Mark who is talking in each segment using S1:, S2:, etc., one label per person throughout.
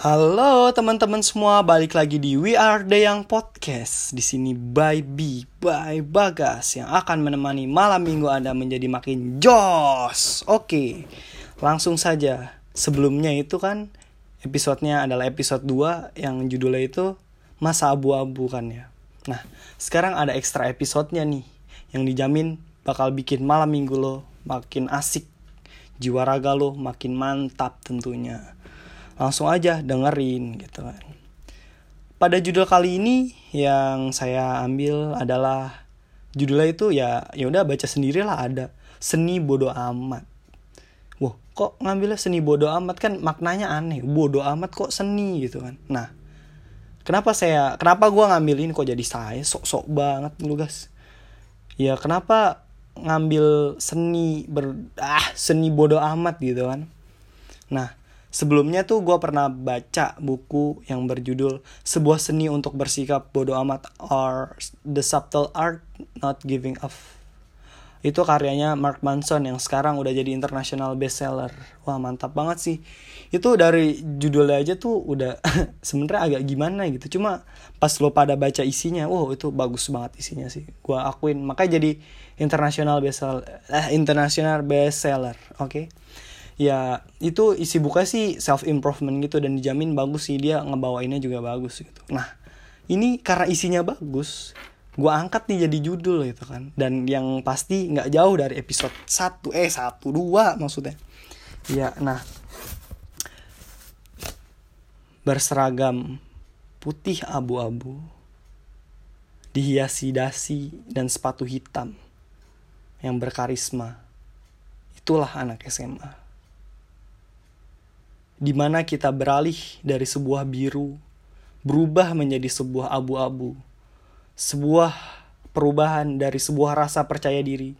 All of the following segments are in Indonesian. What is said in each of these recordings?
S1: Halo teman-teman semua, balik lagi di We Are The Young Podcast. Di sini by B, by Bagas yang akan menemani malam minggu Anda menjadi makin jos. Oke, langsung saja. Sebelumnya itu kan episodenya adalah episode 2 yang judulnya itu Masa Abu-Abu kan ya. Nah, sekarang ada ekstra episodenya nih yang dijamin bakal bikin malam minggu lo makin asik. Jiwa raga lo makin mantap tentunya langsung aja dengerin gitu kan. Pada judul kali ini yang saya ambil adalah judulnya itu ya ya udah baca sendirilah ada seni bodoh amat. Wah, kok ngambilnya seni bodoh amat kan maknanya aneh. Bodoh amat kok seni gitu kan. Nah, kenapa saya kenapa gua ngambil ini kok jadi saya sok-sok banget lu guys. Ya kenapa ngambil seni ber ah seni bodoh amat gitu kan. Nah, Sebelumnya tuh gue pernah baca buku yang berjudul Sebuah Seni Untuk Bersikap Bodoh Amat or The Subtle Art Not Giving Up. Itu karyanya Mark Manson yang sekarang udah jadi international bestseller. Wah mantap banget sih. Itu dari judulnya aja tuh udah sebenarnya agak gimana gitu. Cuma pas lo pada baca isinya, wow itu bagus banget isinya sih. Gue akuin makanya jadi international bestseller. Eh, international bestseller, oke? Okay? Ya itu isi buka sih self improvement gitu dan dijamin bagus sih. Dia ngebawainnya juga bagus gitu. Nah ini karena isinya bagus gue angkat nih jadi judul gitu kan. Dan yang pasti nggak jauh dari episode 1 eh 1 2 maksudnya. Ya nah berseragam putih abu-abu dihiasi dasi dan sepatu hitam yang berkarisma. Itulah anak SMA di mana kita beralih dari sebuah biru berubah menjadi sebuah abu-abu. Sebuah perubahan dari sebuah rasa percaya diri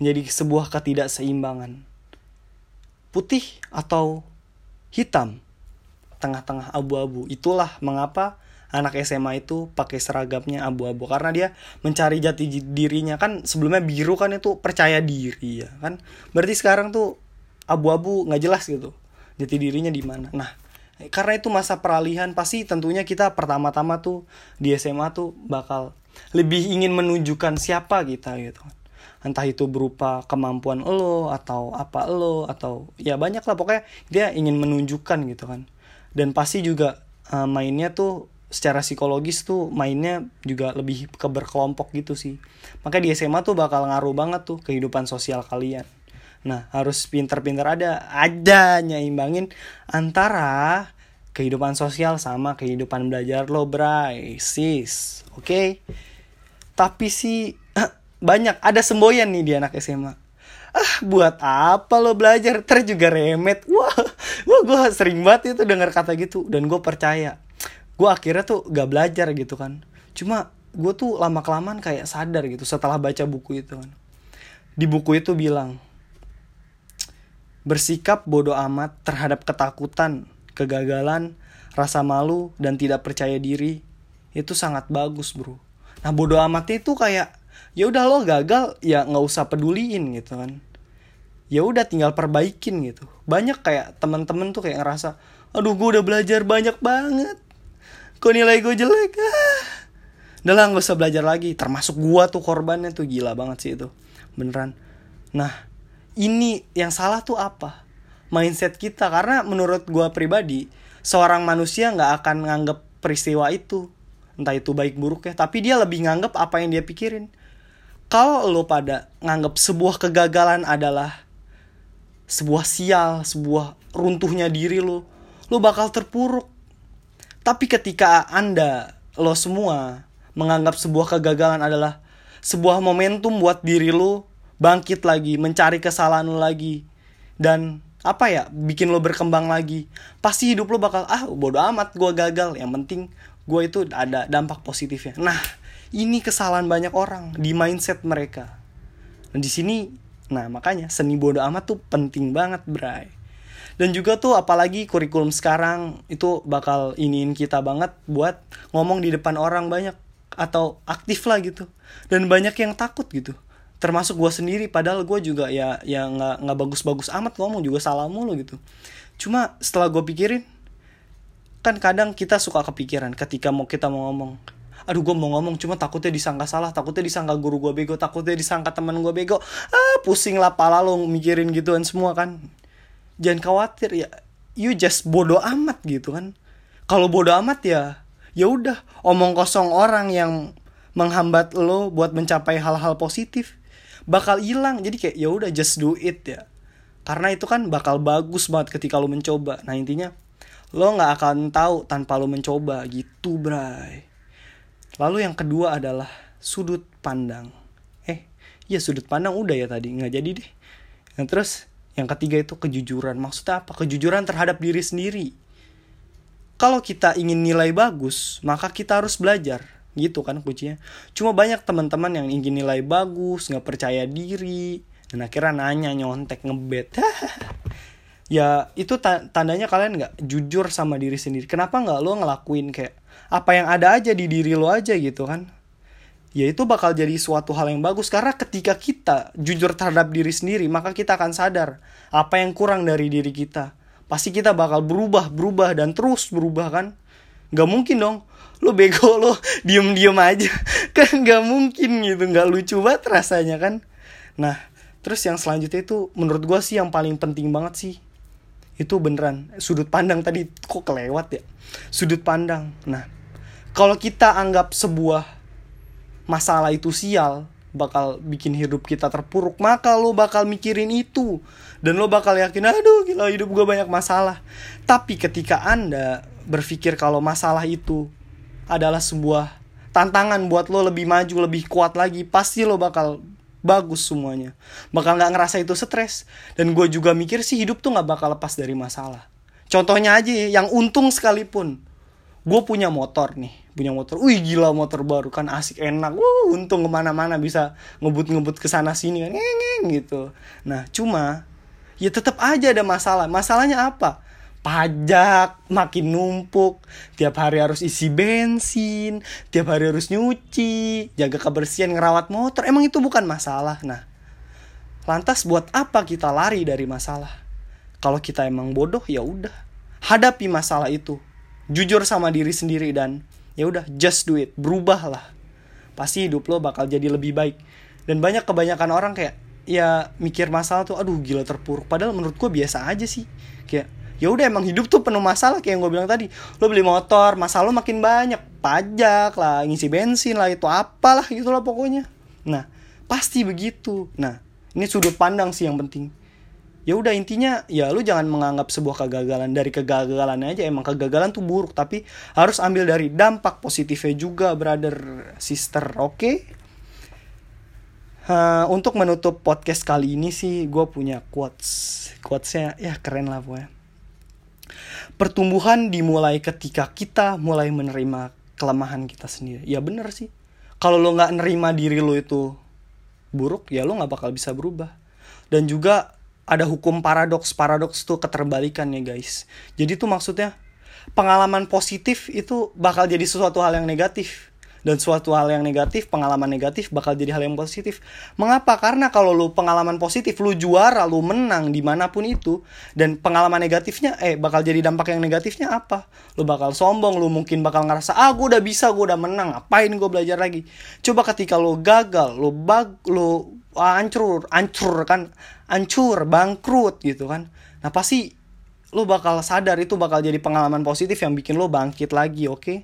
S1: menjadi sebuah ketidakseimbangan. Putih atau hitam, tengah-tengah abu-abu. Itulah mengapa anak SMA itu pakai seragamnya abu-abu karena dia mencari jati dirinya kan sebelumnya biru kan itu percaya diri ya kan. Berarti sekarang tuh abu-abu nggak jelas gitu jati dirinya di mana. Nah karena itu masa peralihan pasti tentunya kita pertama-tama tuh di SMA tuh bakal lebih ingin menunjukkan siapa kita gitu. Entah itu berupa kemampuan lo atau apa lo atau ya banyak lah pokoknya dia ingin menunjukkan gitu kan. Dan pasti juga uh, mainnya tuh secara psikologis tuh mainnya juga lebih ke berkelompok gitu sih. Makanya di SMA tuh bakal ngaruh banget tuh kehidupan sosial kalian Nah, harus pinter-pinter ada ada nyimbangin antara kehidupan sosial sama kehidupan belajar lo, bray, sis. Oke. Okay? Tapi sih banyak ada semboyan nih di anak SMA. Ah, buat apa lo belajar? Ter juga remet. Wah, wah gue sering banget itu dengar kata gitu dan gue percaya. Gue akhirnya tuh gak belajar gitu kan. Cuma gue tuh lama kelamaan kayak sadar gitu setelah baca buku itu kan. Di buku itu bilang, Bersikap bodoh amat terhadap ketakutan, kegagalan, rasa malu, dan tidak percaya diri itu sangat bagus bro. Nah bodoh amat itu kayak ya udah lo gagal ya nggak usah peduliin gitu kan. Ya udah tinggal perbaikin gitu. Banyak kayak temen-temen tuh kayak ngerasa, aduh gue udah belajar banyak banget. Kok nilai gue jelek ah. Udah lah gak usah belajar lagi Termasuk gue tuh korbannya tuh gila banget sih itu Beneran Nah ini yang salah tuh apa? Mindset kita. Karena menurut gue pribadi seorang manusia nggak akan nganggep peristiwa itu. Entah itu baik buruk ya. Tapi dia lebih nganggep apa yang dia pikirin. Kalau lo pada nganggep sebuah kegagalan adalah sebuah sial sebuah runtuhnya diri lo lo bakal terpuruk. Tapi ketika anda lo semua menganggap sebuah kegagalan adalah sebuah momentum buat diri lo bangkit lagi, mencari kesalahan lo lagi. Dan apa ya, bikin lo berkembang lagi. Pasti hidup lo bakal, ah bodo amat gue gagal. Yang penting gue itu ada dampak positifnya. Nah, ini kesalahan banyak orang di mindset mereka. Dan di sini, nah makanya seni bodo amat tuh penting banget, Bray. Dan juga tuh apalagi kurikulum sekarang itu bakal iniin kita banget buat ngomong di depan orang banyak atau aktif lah gitu. Dan banyak yang takut gitu termasuk gue sendiri padahal gue juga ya ya nggak nggak bagus-bagus amat ngomong juga salah mulu gitu. Cuma setelah gue pikirin kan kadang kita suka kepikiran ketika mau kita mau ngomong aduh gue mau ngomong cuma takutnya disangka salah takutnya disangka guru gue bego takutnya disangka teman gue bego. Ah pusing lah pala lo mikirin gituan semua kan. Jangan khawatir ya you just bodoh amat gitu kan. Kalau bodoh amat ya ya udah omong kosong orang yang menghambat lo buat mencapai hal-hal positif bakal hilang jadi kayak ya udah just do it ya karena itu kan bakal bagus banget ketika lo mencoba nah intinya lo nggak akan tahu tanpa lo mencoba gitu bray Lalu yang kedua adalah sudut pandang. Eh, ya sudut pandang udah ya tadi, nggak jadi deh. Yang terus yang ketiga itu kejujuran. Maksudnya apa? Kejujuran terhadap diri sendiri. Kalau kita ingin nilai bagus, maka kita harus belajar. Gitu kan kuncinya. Cuma banyak teman-teman yang ingin nilai bagus, nggak percaya diri, dan akhirnya nanya nyontek ngebet. ya itu tandanya kalian nggak jujur sama diri sendiri. Kenapa nggak lo ngelakuin kayak apa yang ada aja di diri lo aja gitu kan ya itu bakal jadi suatu hal yang bagus karena ketika kita jujur terhadap diri sendiri maka kita akan sadar apa yang kurang dari diri kita pasti kita bakal berubah berubah dan terus berubah kan nggak mungkin dong. Lo bego lo diem diem aja. Kan nggak mungkin gitu nggak lucu banget rasanya kan. Nah terus yang selanjutnya itu menurut gue sih yang paling penting banget sih. Itu beneran sudut pandang tadi kok kelewat ya? Sudut pandang. Nah kalau kita anggap sebuah masalah itu sial bakal bikin hidup kita terpuruk maka lo bakal mikirin itu. Dan lo bakal yakin aduh gila hidup gue banyak masalah. Tapi ketika anda berpikir kalau masalah itu adalah sebuah tantangan buat lo lebih maju lebih kuat lagi pasti lo bakal bagus semuanya. Bakal nggak ngerasa itu stres. Dan gue juga mikir sih hidup tuh nggak bakal lepas dari masalah. Contohnya aja yang untung sekalipun. Gue punya motor nih punya motor. Wih gila motor baru kan asik enak. Wuh, untung ke mana-mana bisa ngebut-ngebut ke sana sini kan. Ngeng gitu. Nah cuma ya tetap aja ada masalah. Masalahnya apa pajak makin numpuk. Tiap hari harus isi bensin tiap hari harus nyuci jaga kebersihan ngerawat motor. Emang itu bukan masalah nah. Lantas buat apa kita lari dari masalah? Kalau kita emang bodoh ya udah. Hadapi masalah itu. Jujur sama diri sendiri dan ya udah just do it. Berubahlah pasti hidup lo bakal jadi lebih baik. Dan banyak kebanyakan orang kayak ya mikir masalah tuh aduh gila terpuruk. Padahal menurut gue biasa aja sih. Kayak ya udah emang hidup tuh penuh masalah kayak yang gue bilang tadi. Lo beli motor masalah lo makin banyak. Pajak lah ngisi bensin lah itu apalah gitulah pokoknya. Nah pasti begitu. Nah ini sudut pandang sih yang penting. Ya udah intinya ya lu jangan menganggap sebuah kegagalan. Dari kegagalan aja emang kegagalan tuh buruk. Tapi harus ambil dari dampak positifnya juga brother sister oke? Okay? uh, untuk menutup podcast kali ini sih gue punya quotes. Quotesnya ya keren lah pokoknya pertumbuhan dimulai ketika kita mulai menerima kelemahan kita sendiri. Ya bener sih. Kalau lo nggak nerima diri lo itu buruk ya lo nggak bakal bisa berubah. Dan juga ada hukum paradoks. Paradoks tuh keterbalikan ya guys. Jadi tuh maksudnya pengalaman positif itu bakal jadi sesuatu hal yang negatif dan suatu hal yang negatif, pengalaman negatif bakal jadi hal yang positif. Mengapa? Karena kalau lu pengalaman positif, lu juara, lu menang di mana pun itu, dan pengalaman negatifnya, eh bakal jadi dampak yang negatifnya apa? Lu bakal sombong, lu mungkin bakal ngerasa, ah gue udah bisa, gue udah menang, ngapain gue belajar lagi? Coba ketika lu gagal, lu bag, lu hancur, hancur kan, hancur, bangkrut gitu kan. Nah pasti lo bakal sadar itu bakal jadi pengalaman positif yang bikin lo bangkit lagi, oke? Okay?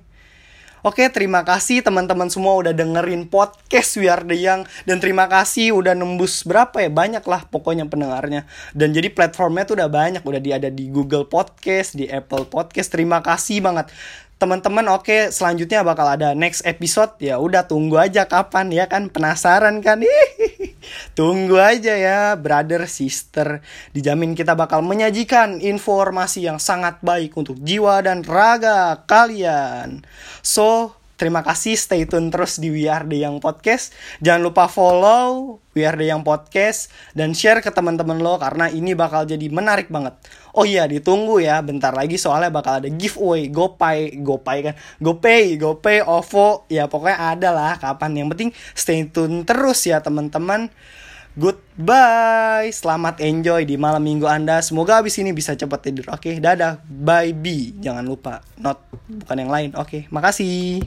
S1: Oke, terima kasih teman-teman semua udah dengerin podcast We Are The Young. Dan terima kasih udah nembus berapa ya? Banyak lah pokoknya pendengarnya. Dan jadi platformnya tuh udah banyak. Udah di ada di Google Podcast, di Apple Podcast. Terima kasih banget teman-teman oke okay, selanjutnya bakal ada next episode. Ya udah tunggu aja kapan ya kan? Penasaran kan? Tunggu aja ya brother sister. Dijamin kita bakal menyajikan informasi yang sangat baik untuk jiwa dan raga kalian. So Terima kasih, stay tune terus di We Are The Young Podcast. Jangan lupa follow We Are The Young Podcast dan share ke teman-teman lo karena ini bakal jadi menarik banget. Oh iya, ditunggu ya, bentar lagi soalnya bakal ada giveaway GoPay, GoPay kan, GoPay, GoPay, OVO, ya pokoknya ada lah kapan. Yang penting stay tune terus ya teman-teman. Goodbye. Selamat enjoy di malam minggu Anda. Semoga abis ini bisa cepat tidur. Oke, dadah. Bye B. Jangan lupa not bukan yang lain. Oke, makasih.